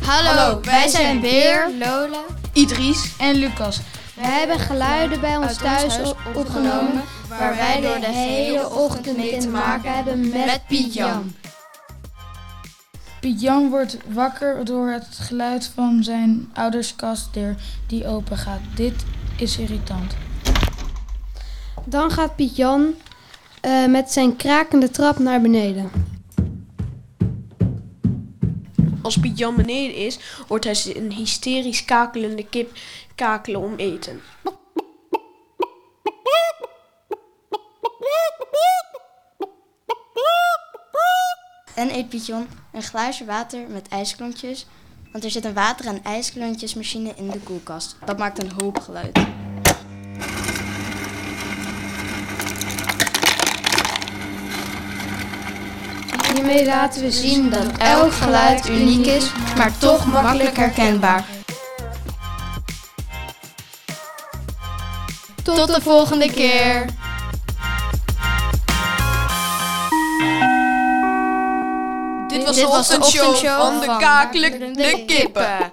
Hallo, wij zijn Beer, Lola. Idris. en Lucas. We hebben geluiden bij ons thuis op- opgenomen waar wij door de hele ochtend mee te maken hebben met Piet Jan. Piet Jan wordt wakker door het geluid van zijn ouders kastdeur die open gaat. Dit is irritant. Dan gaat Piet Jan eh, met zijn krakende trap naar beneden. Als Piet Jan beneden is, hoort hij een hysterisch kakelende kip kakelen om eten. En eet Pietjon een glaasje water met ijsklontjes. Want er zit een water- en ijsklontjesmachine in de koelkast. Dat maakt een hoop geluid. Hiermee laten we zien dat elk geluid uniek is, maar toch makkelijk herkenbaar. Tot de volgende keer. Dit was de ochtendshow van de kakelende kippen.